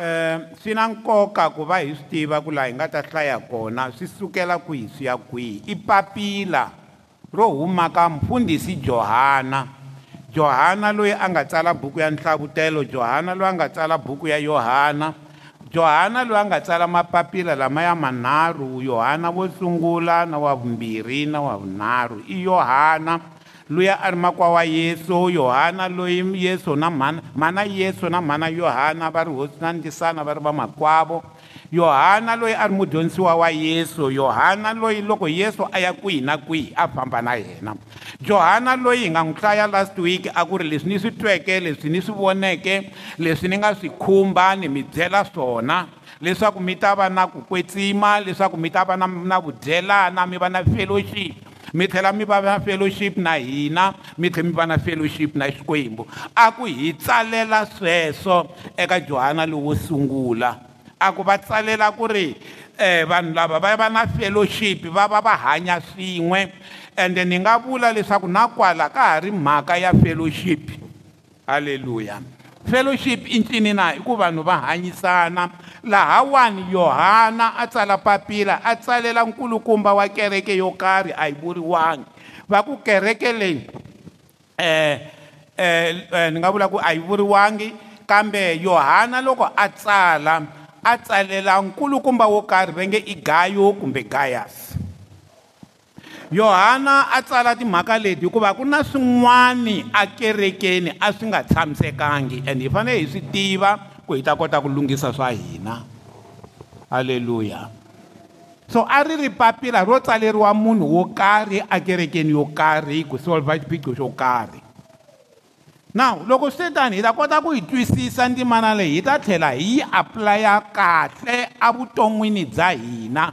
Eh, swi na nkoka ku va hi swi tiva ku laha hi nga ta hlaya kona swi sukela kwihi swi ya kwihi i papila ro huma ka mfundhisi johana johana loyi a nga tsala buku ya nhlavutelo johana loyi a nga tsala buku ya yohana johana loyi a nga tsala mapapila lama ya manharhu yohana wo sungula na wa vumbirhi na wa vunharhu i yohana luya ari makwawa yesu yohana loyi yesu na mhana mhana yesu na mhana yohana va ri hosi na ndzisana va ri va makwavo yohana loyi a ri mudyondzisiwa wa yesu yohana loyi loko yesu a ya kwihi na kwihi a famba na yena johana loyi hi nga n'wi hlaya last week a ku ri leswi ni swi tweke leswi ni swi voneke leswi ni nga swi khumba ni mi byela swona leswaku mi ta va na ku kwetsima leswaku mi ta va na na vudyelana mi va na fellowship mi tlhela mi va na fellowship na hina mi tlhela mi va na fellowship na xikwembu a ku hi tsalela sweswo eka johana lowo sungula a ku va tsalela ku ri um vanhu lava va va na fellowship va va va hanya swin'we ende ni nga vula leswaku na kwala ka ha ri mhaka ya fellowship halleluya fellowship i ncini na i ku vanhu va hanyisana laha wani yohana a tsala papila a tsalela nkulukumba wa kereke yo karhi a hi vuriwangi va ku kereke leyi um um ni nga vula ku a yi vuriwangi kambe yohana loko a tsala a tsalela nkulukumba wo karhi va nge i gayo kumbe gayasi yohana a tsala timhaka leti hikuva ku na swin'wani a kerekeni a swi nga tshamisekangi and hi fanele hi swi tiva ku hi ta kota ku lunghisa swa hina halleluya so a ri ri papila ro tsaleriwa munhu wo karhi ekerekeni yo karhi ku solva xiphiqo xo karhi now loko swi tani hi ta kota ku hi twisisa ndzimana leyi hi ta tlhela hi yi apulaya kahle evuton'wini bya hina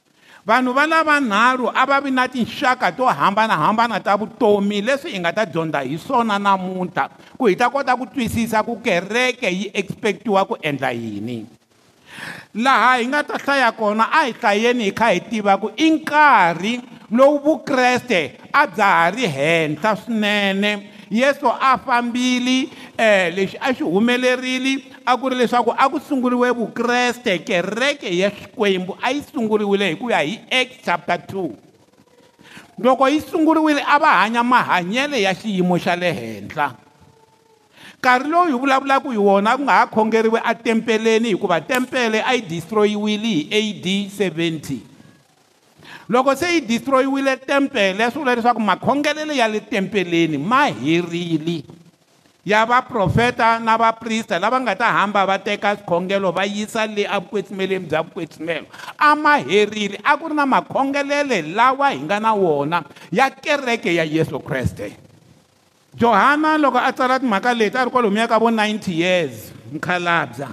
vanhu va lavanharhu a va vi na tinxaka to hambanahambana ta vutomi leswi hi nga ta dyondza hi swona namuntlha ku hi ta kota ku twisisa ku kereke yi expectiwa ku endla yini laha hi nga ta hlaya kona a hi hlayeni hi kha hi tiva ku i nkarhi lowu vukreste a bya ha ri henhla swinene yesu a fambile um lexi a xi humelerile a ku ri leswaku a ku sunguriwe vukreste kereke ya xikwembu a yi sunguriwile hi ku ya hi act chapter 2 loko yi sunguriwile a va hanya mahanyelo ya xiyimo xa le henhla nkarhi lowu hi vulavulaka hi wona ku nga ha khongeriwi atempeleni hikuva tempele a yi destroyiwile hi ad 70 loko se yi destroyiwile tempele swi vula leswaku makhongelelo ya le tempeleni ma herile ya vaprofeta na vaprista lava nga ta hamba va teka swikhongelo va yisa le avukwetsumeleni bya vukwetsumelo a ma herile a ku ri na makhongelelo lawa hi nga na wona ya kereke ya yesu kreste johana loko a tsala timhaka leti a ri kwalomuya ka vo 90 years mukhalabya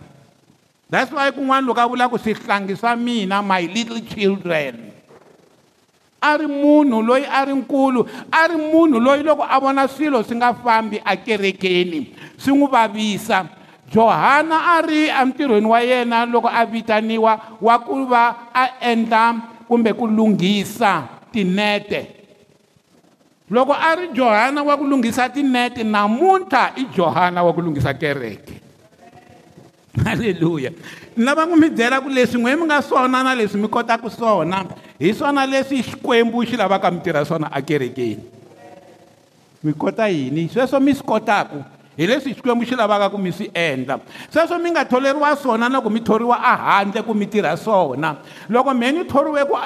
that's why kun'wana loko a vula ku swihlangi swa mina my little children a ri munhu loyi a ri nkulu a ri munhu loyi loko a vona swilo swi nga fambi ekerekeni swi n'wi vavisa johana a ri emintirhweni wa yena loko a vitaniwa wa ku va a endla kumbe ku lunghisa tinete loko a ri johana wa ku lunghisa tinete namuntlha i johana wa ku lunghisa kereke halleluya ni lava n'wi mi byela ku leswi n'we mi nga swona na leswi mi kotaka swona hi swona leswi xikwembu xi lavaka mi tirha swona akerekeni mi kota yini sweswo mi swi kotaka hi leswi xikwembu xi lavaka ku mi swi endla sweswo mi nga tholeriwa swona na ku mi thoriwa ehandle ku mi tirha swona loko mhe ni thoriwe ku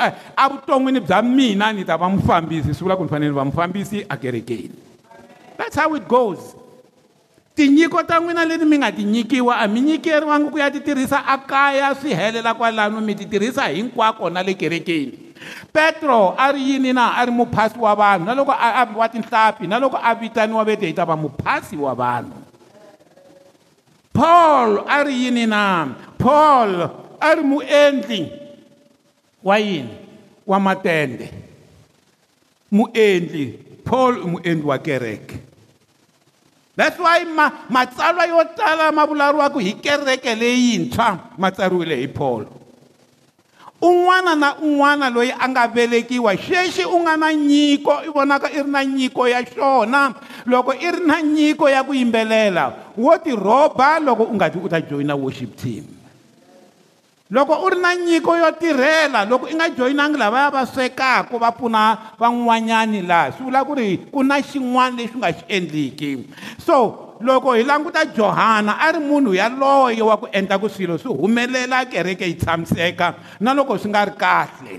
evuton'wini eh, bya mina ni ta va mufambisi swi vula ku ni fanele ni va mufambisi akerekeni that's how it goes tinyiko ta n'wina leti mi nga ti nyikiwa a mi nyikeriwangi ku ya ti tirhisa a kaya swi helela kwalano mi ti tirhisa hinkwako na le kerekeni petro a ri yini na a ri muphasi wa vanhu na loko a wa tinhlampfi na loko a vitaniwa vete hi ta va muphasi wa vanhu paul a ri yini na paul a ri muendli wa yini wa matende muendli paul i muendli wa kereke that's why ma matsalwa yo tala ma vulavuriwaka hi kereke leyintshwa ma tsariwile hi paul un'wana na un'wana loyi a nga velekiwa xexi u nga na nyiko i vonaka i ri na nyiko ya xona loko i ri na nyiko ya ku yimbelela wo tirhoba loko u nga ti u ta joyina worship team loko u ri na nyiko yo tirhela loko i nga joyinangi lavaya va swekaka va pfuna van'wanyani laha swi vula ku ri ku na xin'wana lexi u nga xi endliki so loko hi languta johana a ri munhu yaloyo wa ku endla ku swilo swi humelela kereke yi tshamiseka na loko swi nga ri kahle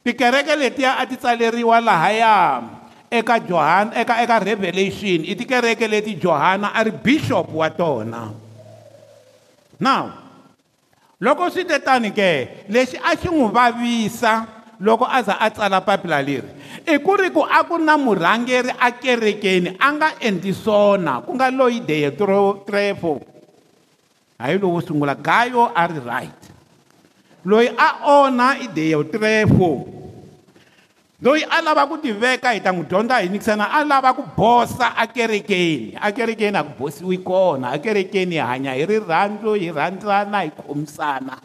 tikereke letiya a ti tsaleriwa lahaya eka johana eka eka revelation i tikereke leti johana a ri bishop wa tona now loko swi tetani ke lexi a xi n'wi vavisa loko a za a tsala papila leri i ku ri ku a ku na murhangeri a kerekeni a nga endli swona ku nga loyi deyetrefo hayi lowo sungula gayo a ri right loyi a onha i deyotrefo loyi a lava ku tiveka hi ta n'wi dyondza hi nyikisana a lava ku bosa akerekeni akerekeni a ku bosiwi kona akerekeni hi hanya hi rirhandzu hi rhandzana hi khomisana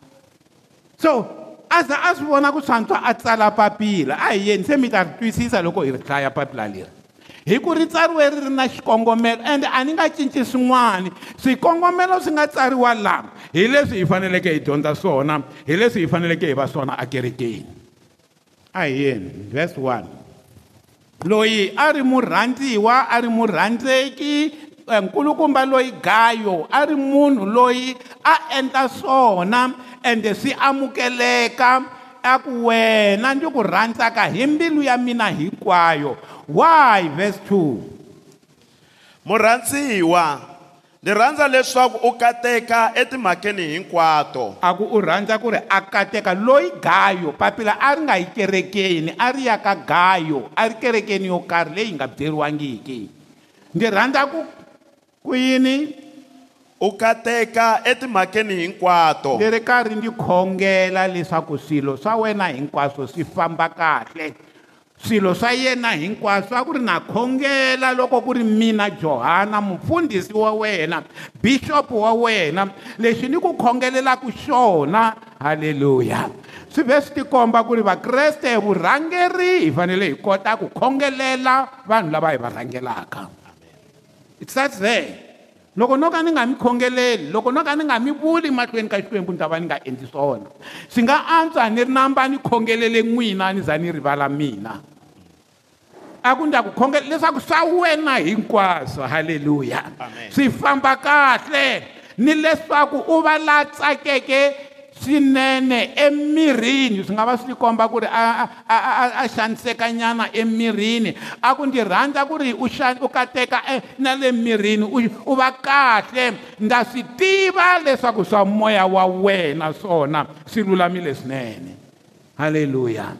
so aza a swi vona ku swantshwa a tsala papila a hi yeni se mi ta ri twisisa loko hi ri hlaya papila leri hi ku ri tsariwe ri ri na xikongomelo ende a ni nga cinci swin'wana swikongomelo swi nga tsariwa lama hi leswi hi faneleke hi dyondza swona hi leswi hi faneleke hi va swona akerekeni a hi yeni vers 1 loyi a ri murhandziwa a ri murhandzeki Eh, nkulukumba loyi gayo a ri munhu loyi a endla swona ende swi amukeleka a ku wena ndzi ku rhandzaka hi mbilu ya mina hinkwayo why verse 2 murhandziwa ndzi rhandza leswaku u kateka etimhakeni hinkwato a ku u rhandza ku ri a kateka loyi gayo papila a ri nga yi kerekeni a ri ya ka gayo a ri kerekeni yo karhi leyi nga byeriwangiki ndzi rhandza ku kuyini u kateka etimhakeni hinkwato ni ri karhi ni khongela leswaku swilo swa wena hinkwaswo swi famba kahle swilo swa yena hinkwaswo a ku ri na khongela loko ku ri mina johana mupfundhisi wa wena bixopo wa wena lexi ni ku khongelelaka xona halleluya swi ve swi tikomba ku ri vakreste hi vurhangeri hi fanele hi kota ku khongelela vanhu lava hi va rhangelaka it starts there loko no ka ni nga mi khongeleli loko no ka ni nga mi vuli mahlweni ka xikwembu ni ta va ni nga endli swona swi nga antswa ni ri namba ni khongelele n'wina ni za ni rivala mina a ku ndza ku khongela leswaku swa wena hinkwaswo halleluya swi famba kahle ni leswaku u va la tsakeke swinene emirini swi nga va swi komba ku ri a a a a xanisekanyana emirini a ku ndzi rhandza ku ri u u kateka e, na le mirini u va kahle ndza swi tiva leswaku swa moya wa wena swona swi lulamile swinene halleluya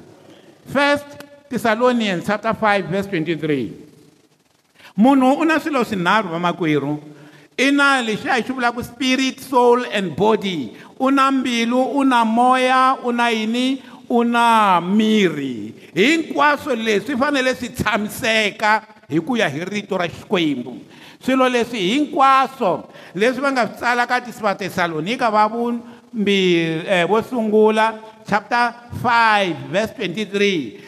first thessalonians chapter 5 verse 23 munhu u na swilo swinharhu vamakwerhu ina lexi a hi xi vulaka spirit soul and body u na mbilu u na moya u na yini u na miri hinkwaswo leswi fanele swi tshamiseka hi ku ya hi rito ra xikwembu swilo leswi hinkwaswo leswi va nga swi tsala ka tisivatesalonika va vumbi eh, vo sungula chapter 5 verse 23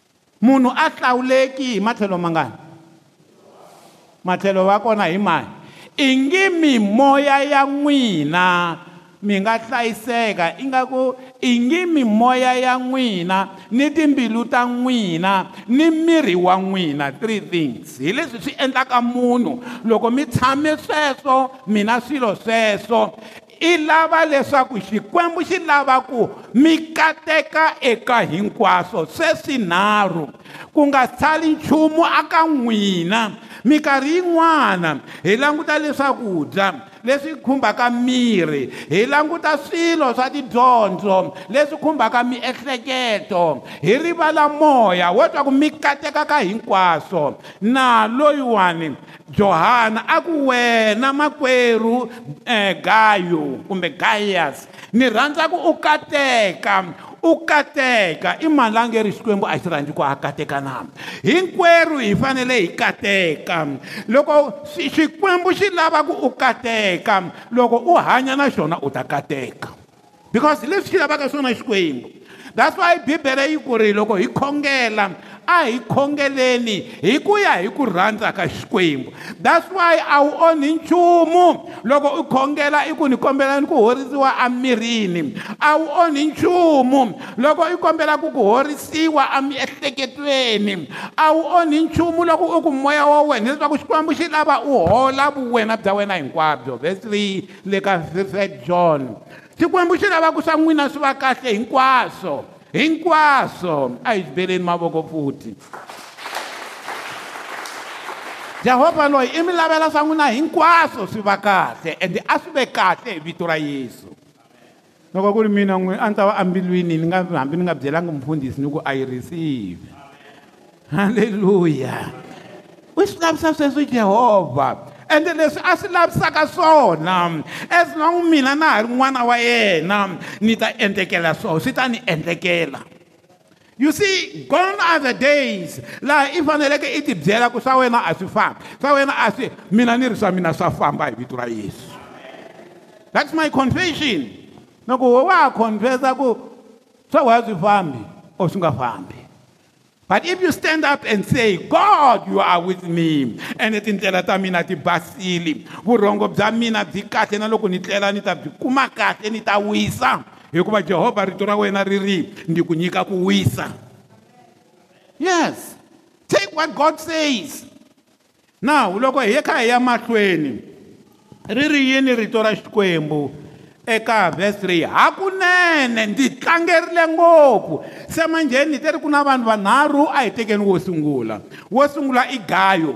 munhu a hlawuleki hi matlhelo mangani matlhelo va kona hi mani i ngi mimoya ya n'wina mi nga hlayiseka ingaku i ngi mimoya ya n'wina ni timbilu ta n'wina ni miri wa n'wina three things hi leswi swi endlaka munhu loko mi tshame sweswo mina swilo sweswo i lava leswaku xikwembu xi lava ku mi kateka eka hinkwaswo sweswinharhu ku nga sali nchumu aka n'wina minkarhi yin'wana hi languta leswakudya leswi khumbaka miri hi languta swilo swa tidyondzo leswi khumbaka miehleketo hi rivala moya wo twa ku mi kateka ka hinkwaswo na loyiwani johana a ku wena makwerhu um gayo kumbe gaius ni rhandza ku u kateka u kateka i mani la nge ri xikwembu a xi rhandzi ku a kateka na hinkwerhu hi fanele hi kateka loko xikwembu xi lava ku u kateka loko u hanya na xona u ta kateka because leswi xi lavaka swona xikwembu that's why bibele yi ku ri loko hi khongela a hi khongeleni hi ku ya hi ku rhandza ka xikwembu that's why a wu onhi nchumu loko u khongela i ku ni kombelani ku horisiwa emirini a wu onhi nchumu loko u kombela ku ku horisiwa emiehleketweni a wu onhi nchumu loko u ku moya wa wena leswaku xikwembu xi lava u hola vuwena bya wena hinkwabyo vesi le ka st john xikwembu xi lava ku swa n'wina swi va kahle hinkwaswo hinkwaso a hi beleni mavoko futhi jehovha loyi i mi lavela swa n'wina hinkwaswo swi va kahle ende a swi ve kahle hi vito ra yesu loko ku ri mina n'wi a ni ta va ambilwini ni nga hambi ni nga byelangi mufundhisi ni ku a yi receive halleluya u swi lavisa sweswo jehovha ende leswi a swi lavisaka swona um, as long mina na ha ri n'wana wa yena um, ni ta endlekela swona swi ta ni endlekela You see, gone are the days laha i faneleke i tibyela ku swa wena a swi fambi swa wena a swi mina ni ri swa mina swa famba hi vito ra yesu that's my confession loko ho wa confessa ku swa wa swi fambi or swi nga fambi but if you stand up and say god you are with me ene tindlela ta mina ti basile vurhongo bya mina byi kahle na loko ni tlela ni ta byi kuma kahle ni ta wisa hikuva jehovha rito ra wena ri ri ni ku nyika ku wisa yes take what god says now loko hi ye kha hi ya mahlweni ri ri yini rito ra xikwembu eka vesi 3 hakunene ndi tlangerile ngopfu se manjheni hi teri ku na vanhu vanharhu a hi tekeni wo sungula wo sungula i gayo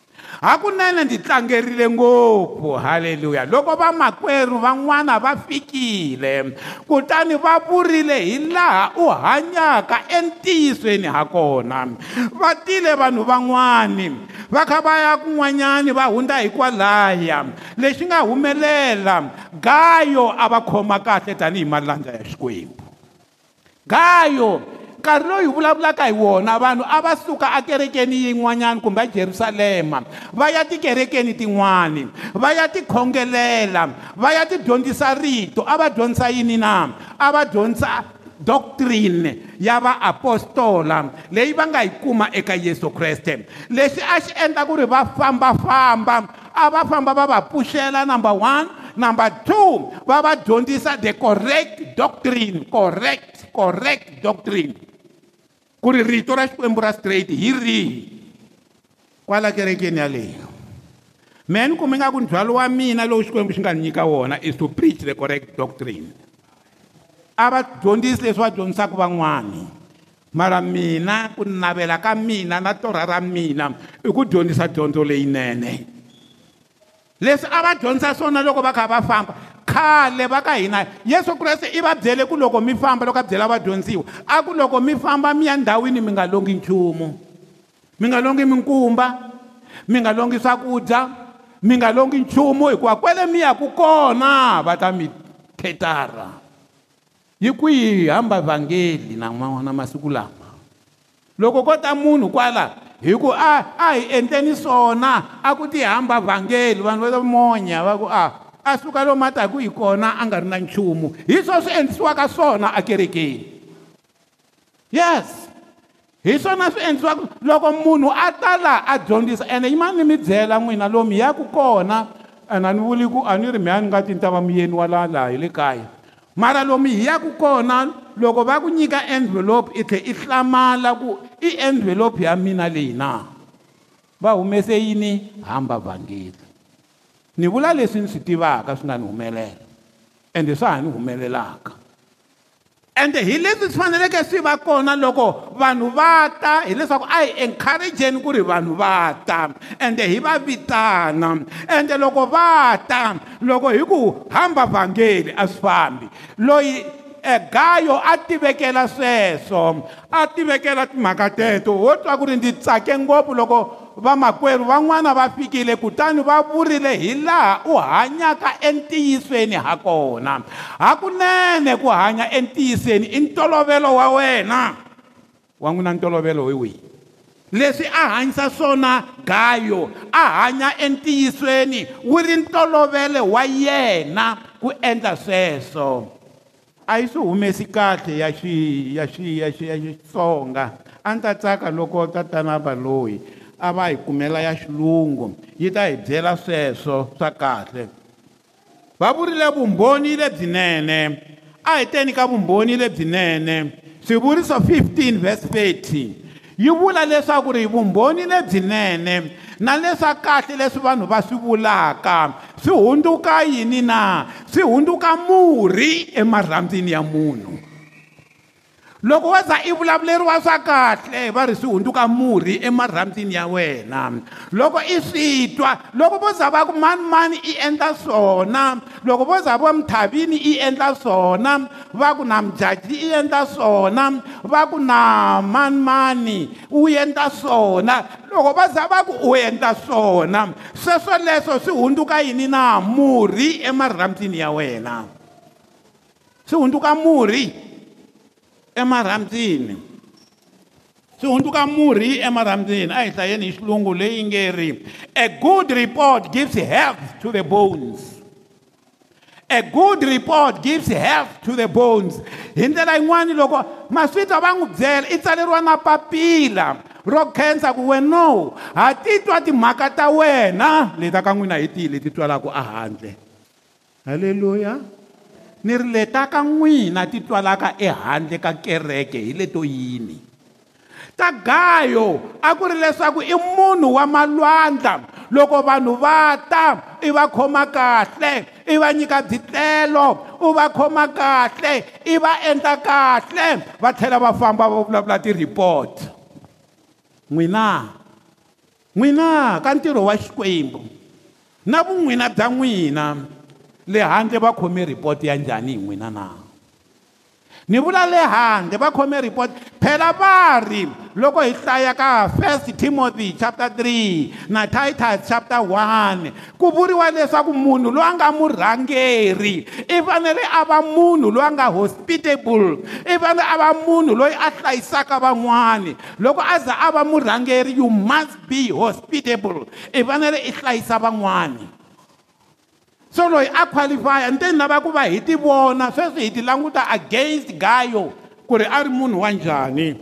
hakunene ndzi tlangerile ngopfu haleluya loko vamakwerhu van'wana va fikile kutani va vurile hi laha u hanyaka entiyisweni ha kona va tile vanhu van'wani va kha va ya kun'wanyani va hundza hikwalaya lexi nga humelela gayo a va khoma kahle tanihi malandza ya xikwembu gayo nkarhi loyi hi vulavulaka hi wona vanhu a va suka ekerekeni yin'wanyana kumbe jerusalema va ya tikerekeni tin'wani va ya tikhongelela va ya tidyondzisa rito a va dyondzisa yini na a va dyondzisa doctrine ya vaapostola leyi va nga yi kuma eka yesu kreste leswi a xi endla ku ri va fambafamba a va famba va va pfuxela number one number two va va dyondzisa the correct doctrine correct correct doctrine ku ri rito ra xikwembu ra straight hi rihi kwala kerekeni yaleyo mehe ni kumi nga ku ndzhwalo wa mina lowu xikwembu xi nga ni nyika wona is to preach the correct doctrine a va dyondzisi leswi va dyondzisaka van'wani mara mina ku navela ka mina na torha ra mina i ku dyondzisa dyondzo leyinene leswi a va dyondzisa swona loko va kha va famba khale va ka hina yesu kreste i va byele ku loko mi famba loko a byela vadyondziwa a ku loko mi famba mi ya ndhawini mi nga longi nchumu mi nga longi minkumba mi nga longi swakudya mi nga longi nchumu hikuva kwele mi yaku kona va ta mi khetara yi kwihi hamba vhangeli na mana masiku lama loko ko ta munhu kwala hi ku a a hi endleni swona a ku tihamba vhangeli vanhu va ta monya va ku a a suka lo mata hi ku hi kona a nga ri na nchumu hi swo swi endlisiwaka swona akerekeni yes hi swona swi endliwaka loko munhu a ta laha a dyondzisa ene yima ni mi byela n'wina lomu hi yaku kona ene a ni vuli ku a ni ri mhani nga tintava miyeni wa laha laha hi le kaya mara lomu hi yaku kona loko va ku nyika envelope i tlhe i hlamala ku i envelope ya mina leyi na va humese yini hamba vhangeli ni vula leswi ni swi tivaka swi nga ni humelela ende swa ha ni humelelaka ende hi leswi swi faneleke swi va kona loko vanhu va ta hileswaku a hi encourageni ku ri vanhu va ta ende hi va vitana ende loko va ta loko hi ku hamba vhangeli a swi fambi loyi egayo a tivekela sweswo a tivekela timhaka teto wo twa ku ri ndzi tsake ngopfu loko vamakwerhu van'wana va fikile kutani va vurile hi laha u hanyaka entiyisweni ha kona hakunene ku hanya entiyisweni i ntolovelo wa wena wa n'wina ntolovelo hi wihi leswi a hanyisa swona gayo a hanya entiyisweni wu ri ntolovelo wa yena ku endla sweswo a yi swi humesi kahle ya xi ya xi ya xi ya xitsonga a ni ta tsaka loko tatana va loyi a va hi kumela ya xilungu yi ta hi byela sweswo swa kahle va vurile vumbhoni lebyinene a hi teni ka vumbhoni lebyinene swivuriso 15 vs 30 yi vula leswaku ri vumbhoni lebyinene na leswa kahle leswi vanhu va swi vulaka swi hundzuka yini na swi hundzuka murhi emarhandzini ya munhu loko wa za i vulavuleriwa swa kahle va ri swi hundzuka murhi emarhambyini ya wena loko i swi twa loko vo za va ku manimani i endla swona loko vo za va muthavini i endla swona va ku na mujaji i endla swona va ku na manimani u endla swona loko va za va ku u endla swona sweswo leswo swi hundzuka yini na murhi emarhambyini ya wena swi hundzuka murhi emarhambyini swi hundzuka murhi emarhambyini a hi hlayeni hi xilungu leyi nge ri a good report gives health to the bones a good report gives health to the bones hi ndlela yin'wana loko maswita va n'wi byela i tsaleriwa na papila ro khensa ku weno ha titwa timhaka ta wena leti a ka n'wina hi tihi leti twalaka ehandle halleluya ni rileta ka n'wina ti twalaka ehandle ka kereke hi leto yini ta gayo a ku ri leswaku i munhu wa malwandla loko vanhu va ta i va khoma kahle i va nyika byitlelo u va khoma kahle i va endla kahle va tlhela va famba va vulavula ti-report n'wina n'wina ka ntirho wa xikwembu na vun'wina bya n'wina le handle va khome report ya njhani hi n'wina na ni vula le handle va khome report phela va ri loko hi hlaya ka first timothy chapter 3 na titus chapter 1 ku vuriwa leswaku munhu loyi a nga murhangeri i fanele a va munhu loyi a nga hospitable i fanele a va munhu loyi a hlayisaka van'wani loko a za a va murhangeri you must be hospitable i fanele i hlayisa van'wani so loyi a qualifya nteni lava ku va hi ti vona sweswi hi ti languta against gayo ku ri a ri munhu wa njhani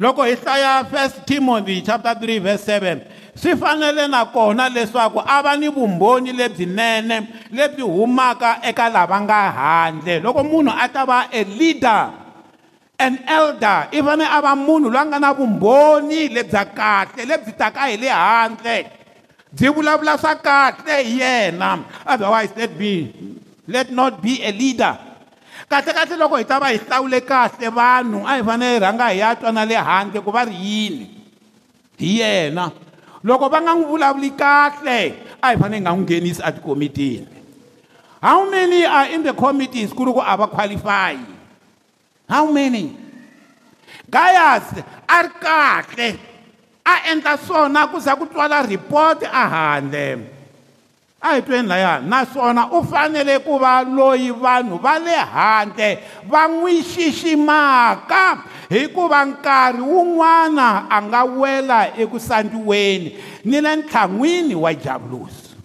loko hi hlaya first timothy chapter 3 verse 7 swi fanele nakona leswaku a va ni vumbhoni lebyinene lebyi humaka eka lava nga handle loko munhu a ta va a leader an elder i fanele a va munhu loyi a nga na vumbhoni lebya kahle lebyi taka hi le handle dzi vulavula swa kahle hi yena otherwise let be let not be a leader kahlekahle loko hi ta va hi hlawule kahle vanhu a hi fanele hi rhanga hi ya twa na le handle ku va ri yini hi yena loko va nga n'wi vulavuli kahle a hi fanele hi nga n'wi nghenisi atikomitini how many are in the committees ku ri ku a va qualify how many gayas a ri kahle a endla swona ku za ku twala report a handle a hi tweni laya naswona u fanele ku va loyi vanhu va le handle va n'wi xiximaka hikuva nkarhi wun'wana a nga wela eku sandziweni ni le ntlhan'wini wa javulosi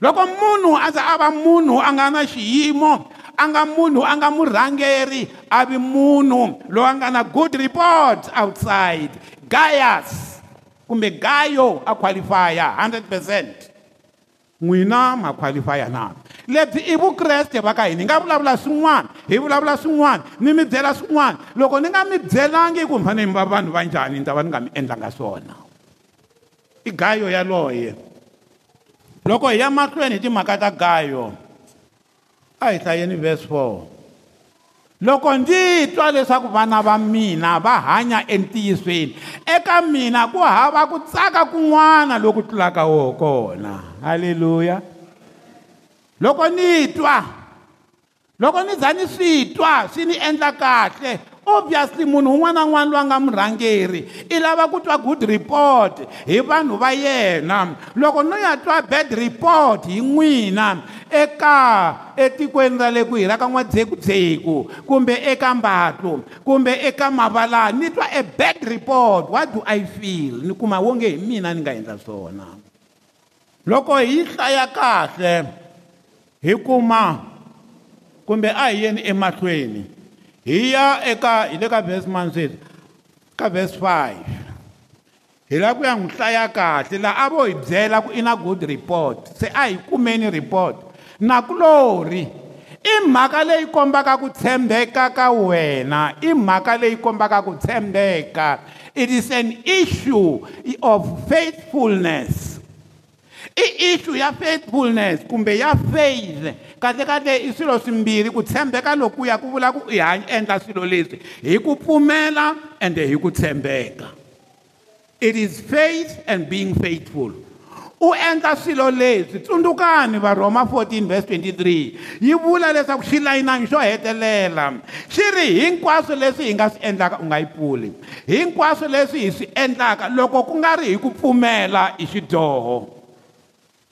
loko munhu a za a va munhu a nga na xiyimo a nga munhu a nga murhangeri a vi munhu loyi a nga na good report outside gaius kumbe gayo akhwalifaya 100 percent n'wina makhwalifaya na lebyi i vukreste va ka hina i nga vulavula swin'wana hi vulavula swin'wana ni mi byela swin'wana loko ni nga mi byelangi ku mi fanele mi va vanhu va njhani ni ta va ni nga mi endlanga swona i gayo yaloye loko hi ya mahlweni hi timhaka ta gayo a hi hlayeni verse four loko ndzi twa leswaku vana va mina va hanya entiyisweni eka mina ku hava ku tsaka kun'wana loku tlulaka wo kona halleluya loko ni twa loko ni za ni swi twa swi ni endla kahle obviously munhu un'wana na un'wana loyi a nga murhangeri i lava ku twa good report hi vanhu va yena loko no ya twa bad report hi n'wina eka etikweni ra le kwihi ra ka n'wadzekudzeku kumbe eka mbatlo kumbe eka mavalani ni twa a bad report what do i feel ni kuma wonge hi mina ni nga endla swona loko hi hlaya kahle hi kuma kumbe a hi yeni emahlweni hi ya eka hi le ka vhesi mani sweswi ka vhesi 5 hi lava ku ya n'wi hlaya kahle laha a vo hi byela ku i na good report se a hi kumeni report na kulori i mhaka leyi kombaka ku tshembeka ka wena i mhaka leyi kombaka ku tshembeka it is an issue of faithfulness i issue ya faithfulness kumbe ya faith kahle kahle i swilo swimbirhi ku tshembeka lokuya ku vula ku i hanya endla swilo leswi hi ku pfumela ende hi ku tshembeka it is faith and being faithful u endla swilo leswi tsundzukani varhoma 14 verse 23 yi vula leswaku xilayinani xo hetelela xi ri hinkwaswo leswi hi nga swi endlaka u nga yi pfuli hinkwaswo leswi hi swi endlaka loko ku nga ri hi ku pfumela i xidyoho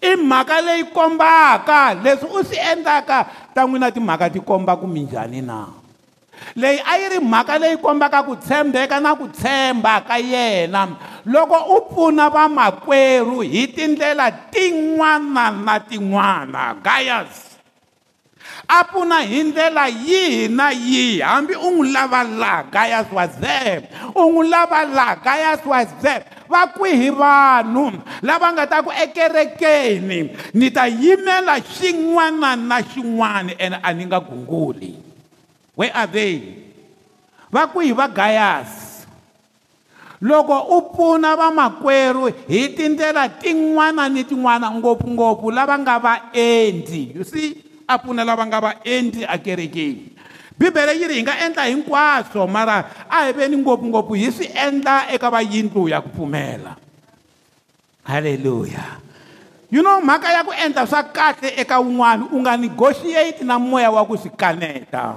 i mhaka leyi kombaka leswi u swi endlaka ta n'wina timhaka ti komba ku minjhani na leyi a yi ri mhaka leyi kombaka ku tshembeka na ku tshemba ka yena loko u pfuna vamakwerhu hi tindlela tin'wana na tin'wana gayas a pfuna hi ndlela yihi na yihi hambi u n'wi lava laha gayas wa zeb u n'wi lava laha gayas wa zeb va kwihi vanhu lava nga ta ku ekerekeni ni ta yimela xin'wana na xin'wana ene a ni nga gunguli where are they va kwihi va gayasi loko u pfuna vamakwerhu hi tindlela tin'wana ni tin'wana ngopfungopfu lava nga vaendli you see a pfuna lava nga vaendli ekerekeni bibele yi ri hi nga endla hinkwaswo mara a hi veni ngopfungopfu hi swi endla eka vayindlu ya ku pfumela halleluya you know mhaka ya ku endla swa kahle eka wun'wana u nga negotiate na moya wa ku swi kaneta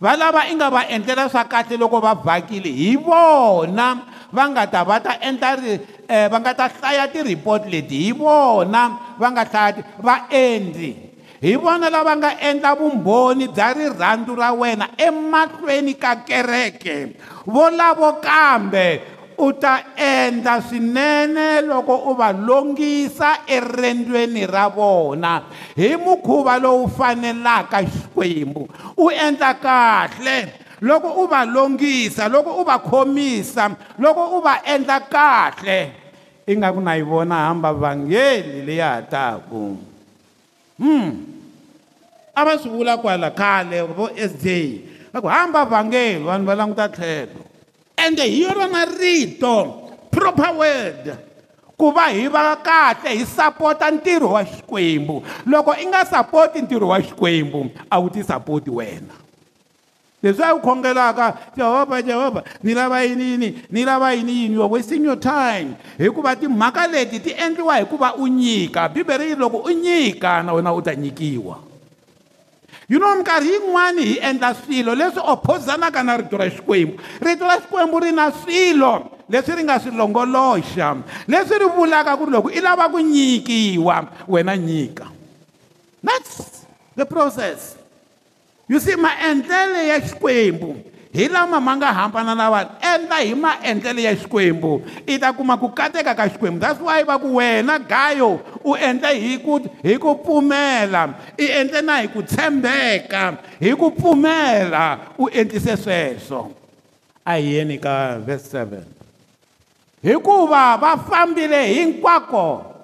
valava i nga va endlela swa kahle loko va vhakile hi vona va nga ta va ta endla um va nga ta hlaya ti-report leti hi vona va nga hlaya vaendli hi vona lava nga endla vumbhoni bya rirhandzu ra wena emahlweni ka kereke volavo kambe u ta endla swinene loko u va longisa eriendzweni ra vona hi mukhuva lowu fanelaka xikwembu u endla kahle loko u va longhisa loko u va khomisa loko u va endla kahle ingaku na yi vona hamba vangeli leyi hataku hmm a va swi vula kwala khale vo sd va ku hamba vhangeli vanhu va languta tlhelo ende hi yo rona rito proper word ku va hi va kahle hi sapota ntirho wa xikwembu loko i nga sapoti ntirho wa xikwembu a wu ti sapoti wena leswi a wu khongelaka jehovha jehovha ni lava yini yini ni lava yini yini youare wasting your time hikuva timhaka leti ti endliwa hi ku va u nyika bibele yi loko u nyika na wena u ta nyikiwa you know minkarhi yin'wani hi endla swilo leswi ophozanaka na rito ra xikwembu rito ra xikwembu ri na swilo leswi ri nga swi longoloxa leswi ri vulaka ku ri loko i lava ku nyikiwa wena nyika that's the process you see maendlelo ya xikwembu hi lama ma nga hambana na vanhu endla hi maendlelo ya xikwembu i ta kuma ku kateka ka xikwembu that's why va ku wena gayo u endle hi ku hi ku pfumela i endle na hi ku tshembeka hi ku pfumela u endlise sweswo a hi yeni ka verse 7 hikuva va fambile hinkwako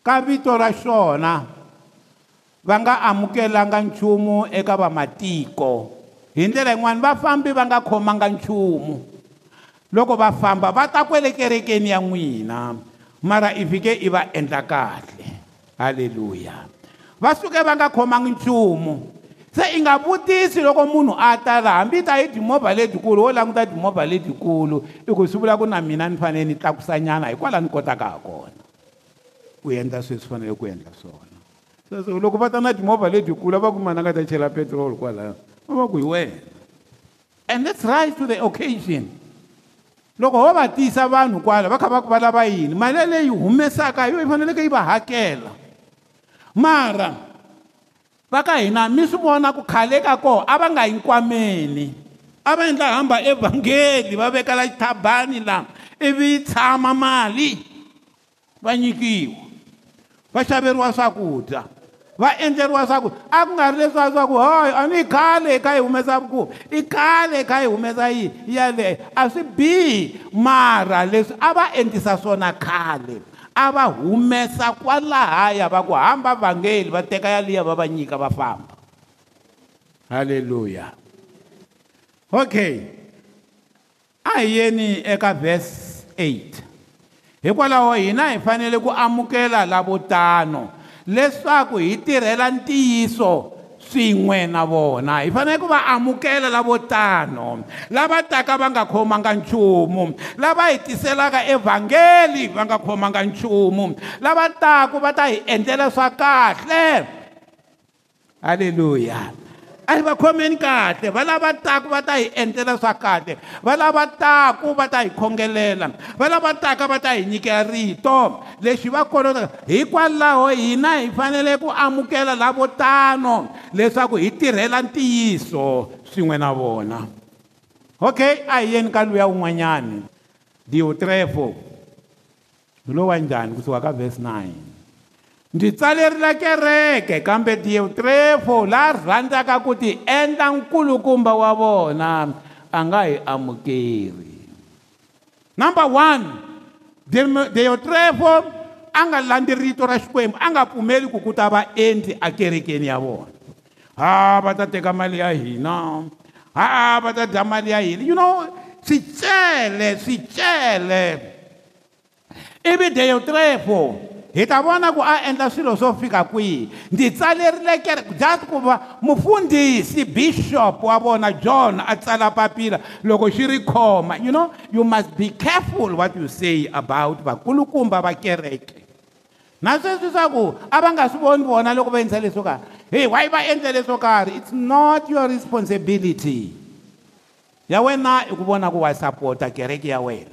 ka vito ra xona va nga amukelanga nchumu eka vamatiko hi ndlela yin'wani vafambi va nga khomanga nchumu loko va famba va ta kwele kerekeni ya n'wina mara i fike i va endla kahle halleluya va suke va nga khomangi nchumu se i nga vutisi loko munhu a ta laha hambi ta hi timovha letikulu wo languta timovha letikulu i ku swi vula ku na mina ni fanele ni tlakusanyana hikwalaho ni kotaka ha kona u endla sweswi fanele ku endla swona sweswo loko va ta na timovha lebyikulu a va kuma na nga ta chela petrol kwalaya va va ku hi wena and let's rise to the occasion loko ho va tisa vanhu kwala va kha va ku va lava yini mali yaleyi humesaka yo yi faneleke yi va hakela mara va ka hina mi swi vona ku khale ka kona a va nga yi nkwameni a va endla hamba evhangeli va vekela xithabani lama ivi yi tshama mali va nyikiwa va xaveriwa swakudya va endleriwa swa ku a ku nga ri leswiya swa ku hoyi a ni khale kha yi humesa vukuva i khale kha yi humesa yi yaleyo a swi bihi mara leswi a va endlisa swona khale a va humesa kwalahaya va ku hamba vhangeli va teka yaliya va va nyika va famba halleluya okay a hi yeni eka verse 8 hikwalaho hina hi fanele ku amukela lavotano leswaku hi tirhela ntiyiso swin'we na vona hi fanele ku va amukela lavo tano lava taka va nga khomanga nchumu lava hi tiselaka evhangeli va nga khomanga nchumu lava taku va ta hi endlela swa kahle halleluya a ri va khomeni kahle va lava taka va ta hi endlela swa kahle va lava taka va ta hi khongelela va lava taka va ta hi nyikela rito lexi va kolotaka hikwalaho hina hi fanele ku amukela lavo tano leswaku hi tirhela ntiyiso swin'we na vona okay a hi yeni ka luya wun'wanyani diotrefo hi lowa njhani kusuka ka verse 9 ndzi tsalerile kereke kambe tiyutrefo la rhandzaka ku ti endla nkulukumba wa vona a nga hi amukeri number one deyotrefo a nga landi rito ra xikwembu a nga pfumeli ku ku ta vaendli ekerekeni ya vona ha va ta teka mali ya hina ha va ta dya mali ya hina you know swi cele swi cele ivi deyotrefo hi ta vona ku a endla swilo swo fika kwihi ndzi tsalerile kere just kuva mufundhisi bishop wa vona john a tsala papila loko xi ri khoma you know you must be careful what you say about vakulukumba va kereke na sweswi swa ku a va nga swi voni vona loko va endlisa leswo karhi hey why va endle leswo karhi it's not your responsibility ya wena i ku vona ku wa sapota kereke ya wena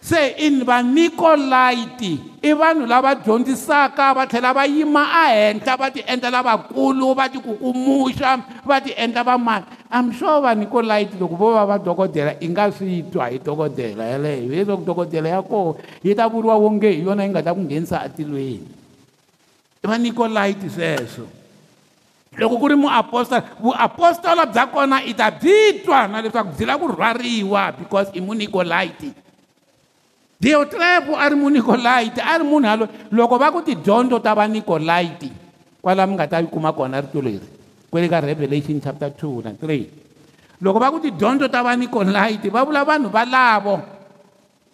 se ini vanikolaiti i vanhu lava dyondzisaka va tlhela va yima ehenhla va ti endla lavakulu va ti kukumuxa va ti endla vamani am sure vanikolaiti loko vo va va dokodela i nga swi twa hi dokodela yeleyo hileswaku dokodela ya koho yi ta vuriwa wonge hi yona yi nga ta ku nghenisa atilweni i vanikolaiti sweswo loko ku ri muapostola vuapostola bya kona i ta byi twa na leswaku byi la ku rhwariwa because i munikolaiti deotlepo a ri munikolaiti a ri munhu alo loko va ku tidyondzo ta va nikolaiti kwala mi nga ta yi kuma kona rito leri kwale ka revelation chapter 2 na 3 loko va ku tidyondzo ta va nikolaiti va vula vanhu valavo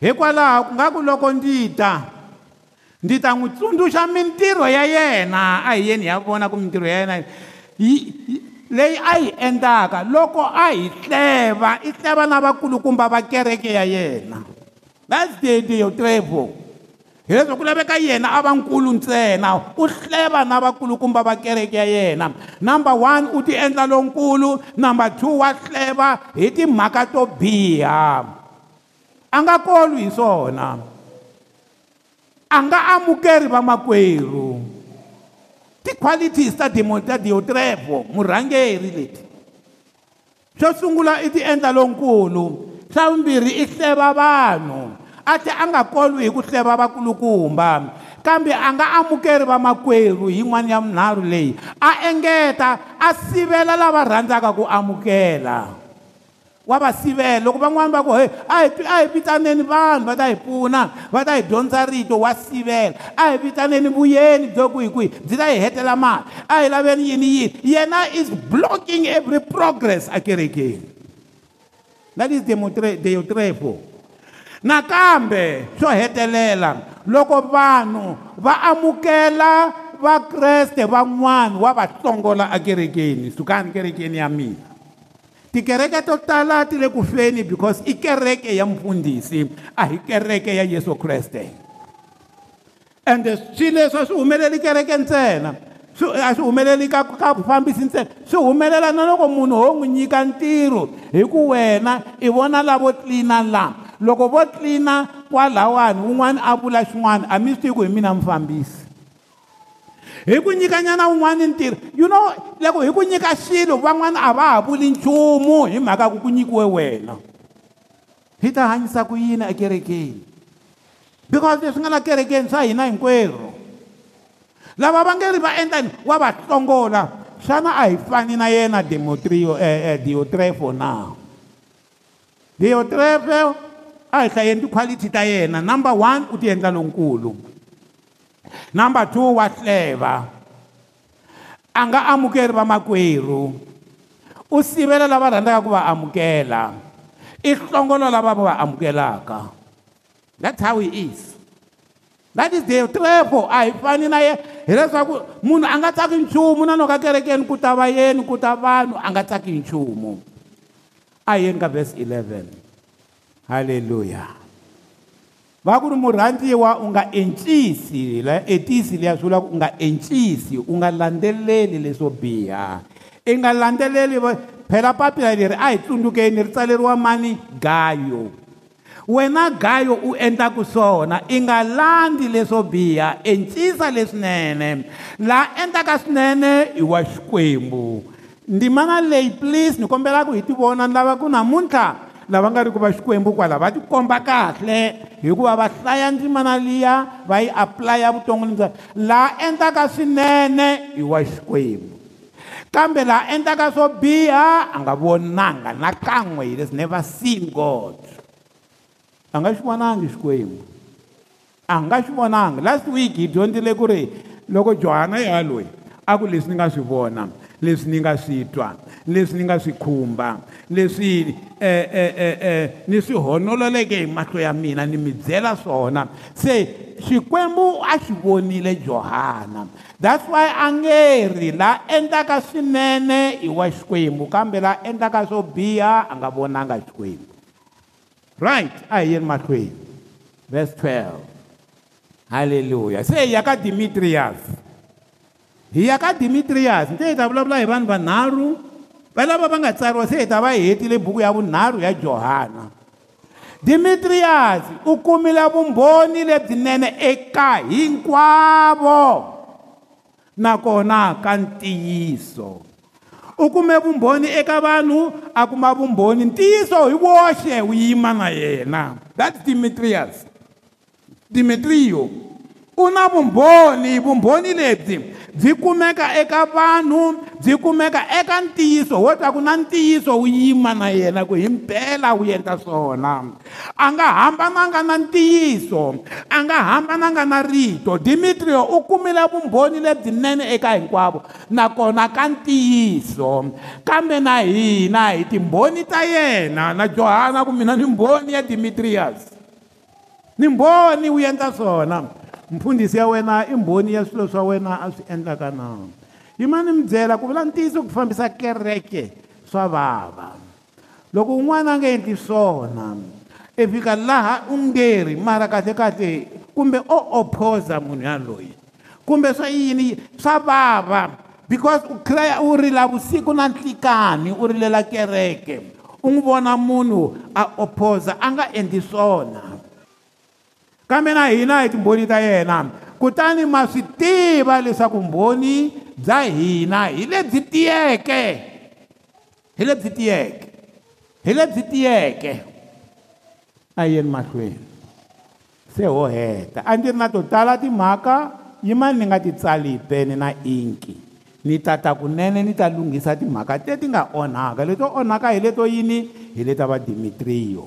hikwalaho ku nga ku loko ndzi ta ndzi ta n'wi tsundzuxa mintirho ya yena a hi yeni ya vona ku mintirho ya yena leyi a yi endlaka loko a hi tleva i tleva na vakulukumba va kereke ya yena that's the diotrefo hi leswi ku laveka yena a va nkulu ntsena u hleva na vakulukumba va kereke ya yena number one u ti endla lonkulu number two wa hleva hi timhaka to biha a nga kolwi hi swona a nga amukeri vamakwerhu ti-qualities ta ta diotrefo murhangeri leti xo sungula i ti endla lonkulu xa vumbirhi i hleva vanhu ati anga kolwi hi ku hleva vakulukumba kambe anga amukeri va makwerhu yin'wana ya munharhu leyi a engeta a sivela lava rhandzaka ku amukela wa va sivela loko van'wana va ku he a hi a hi vitaneni vanhu va ta hi pfuna va ta hi dyondza rito wa sivela a hi vitaneni vuyeni byo kwihi kwihi byi ta hi hetela mali a hi laveni yini yini yena is blocking every progress ekerekeni that is demotre deotrepo de nakambe swo hetelela loko vanhu va amukela vakreste van'wana wa va hlongola ekerekeni sukani kerekeni ya mina tikereke to tala ti le ku feni because i kereke ya mfundhisi a hi kereke ya yesu kreste ende swi leswi a swi humeleli kereke ntsena a swi humeleli ka ka vufambisi ntsena swi humelela na loko munhu ho n'wi nyika ntirho hi ku wena i vona lavo tlina lama loko vo tlina kwalawani wun'wani a vula xin'wana a mi swi tiku hi mina mufambisi hi ku nyikanyana wun'wani ntirho you know loko hi ku nyika xilo van'wana a va ha vuli nchumu hi mhaka ku ku nyikiwe wena hi ta hanyisa ku yini ekerekeni because leswi nga na kerekeni swa hina hinkwerhu lava va nge ri va endlani wa va tlongola xana a hi fani na yena demotrio eh, eh, diotrefo na diotrefo a hi ta endli quality ta yena number one u ti endla lonkulu number two wa hleva a nga amukeri vamakwerhu u sivela lava rhandzaka ku va amukela i hlongolo lava va va amukelaka that's how he is that is the therefore a hi fani na ye hileswaku munhu a nga tsaki nchumu na loko a kerekeni ku ta vayeni ku ta vanhu a nga tsaki nchumu a hi yeni ka verse 11 haleluya va ku ri murhandziwa u nga encisi la etisi leya swi vulaka u nga encisi u nga landzeleli leswo biha i nga landzeleli phela papila leri a hi tsundzukeni ri tsaleriwa mani gayo wena gayo u endlaku swona i nga landzi leswo biha encisa leswinene laha endlaka swinene hi wa xikwembu ndzimana leyi please ni kombelaku hi ti vona ni lava ku namuntlha lava nga ri ku va xikwembu kwala va tikomba kahle hikuva va hlaya ndzimana liya va yi aplaya vuton'wini bya laha endlaka swinene hi wa xikwembu kambe laha endlaka swo biha a nga vonanga na kan'we hi leswi never seen god a nga xi vonangi xikwembu a nga xi vonangi last week hi dyondzile ku ri loko johana ya e loyi a ku leswi ni nga swi vona leswi ni nga swi twa leswi ni nga swi khumba leswi eh, eh, eh, ni swi honololeke hi mahlo ya mina ni mi byela swona se xikwembu a xi vonile johana that's why a nge ri laha endlaka swinene hi wa xikwembu kambe laha endlaka swo biha a nga vonanga xikwembu right a hi yeni mahlweni vers 12 halleluya se hi ya ka dimitriyas hi ya ka dimitriyas ndzi hi ta vulavula hi vanhu vanharhu valava va nga tsariwa se hi ta va hetile buku ya vunharhu ya johana dimitriyasi u kumile vumbhoni lebyinene eka hinkwavo nakona ka ntiyiso u kume vumbhoni eka vanhu a kuma vumbhoni ntiyiso hi woxe wu yima na yena that's dimitriyasi dimitriyo u na vumbhoni vumbhoni lebyi byi kumeka eka vanhu byi kumeka eka ntiyiso wo ta ku na ntiyiso wu yima na yena ku hi mpela wu endla swona a nga hambananga na ntiyiso a nga hambananga na rito dimitrio u kumile vumbhoni lebyinene eka hinkwavo nakona ka ntiyiso kambe na hina hi timbhoni ta yena na johana ku mina ni mbhoni ya dimitriyasi ni mbhoni wu endla swona mfundhisi ya wena i mbhoni ya swilo swa wena a swi endlaka na yimani mi byela ku vula ntiyiso ku fambisa kereke swa vava loko un'wana a nge endli swona i e fika laha u ngeri mara kahlekahle kumbe o opposa munhu yaloyi kumbe swa yini swa vava because u krya u rila vusiku na nhlikani u rilela kereke u n'wi vona munhu a opposa a nga endli swona kambe na hina hi timbhoni ta yena kutani ma swi tiva leswaku mbhoni bya hina hi lebyi tiyeke hi lebyi tiyeke hi lebyi tiyeke a yeni mahlweni se ho heta a ndzi ri na to tala timhaka yimani ni nga ti tsali pene na inki ni tata kunene ni ta lunghisa timhaka teti nga onhaka leto onhaka hi leto yini hi leta va dimitriyo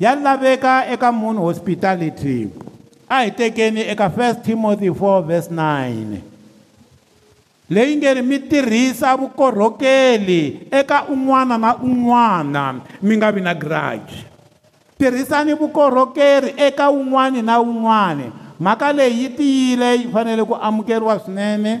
ya laveka eka munhu hospitality a hi tekeni eka 1 timothy 4 verse 9 leyi nge ri mi tirhisa vukorhokeli eka un'wana na un'wana mi nga vi na grudge tirhisani vukorhokeri eka un'wani na un'wani mhaka leyi yi tiyile yi fanele ku amukeriwa swinene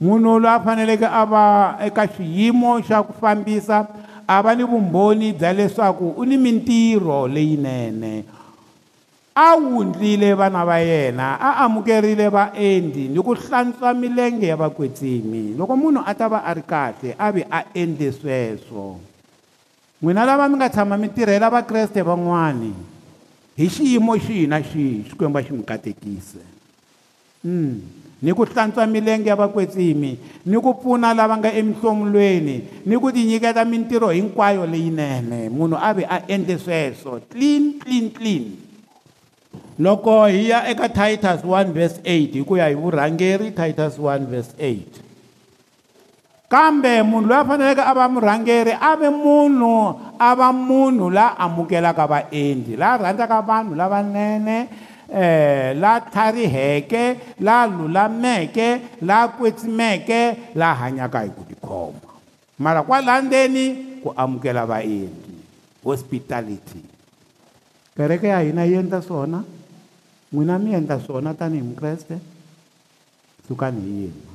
munhu loyi a faneleke a va eka xiyimo xa ku fambisa a va ni vumbhoni bya leswaku u ni mintirho leyinene a wundlile vana va yena a amukerile vaendli ni ku hlantswa milenge ya vakwetsimi loko munhu a ta va a ri kahle a vi a endle sweswo n'wina lava mi nga tshama mi tirhela vakreste van'wani hi xiyimo xihi na xihi xikwembu a xi mi katekise mm. ni ku hlantswa milenge ya vakwetsimi ni ku pfuna lava nga emihlomulweni ni ku tinyiketa mintirho hinkwayo leyinene munhu a vi a endle sweswo clean clean clean loko hi ya eka titus 1 verse 8 hi ku ya hi vurhangeri titus 1 verse 8 kambe munhu loyi a faneleke a va murhangeri a ve munhu a va munhu la amukelaka vaendli la rhandzaka vanhu lavanene eh la tlhariheke la lulameke la kwetsimeke la hanyaka hi ku tikhoma mara kwala ndzeni ku amukela vaendli hospitality kereke ya hina yi endla swona n'wina mi endla swona tanihi mukreste sukani hi yima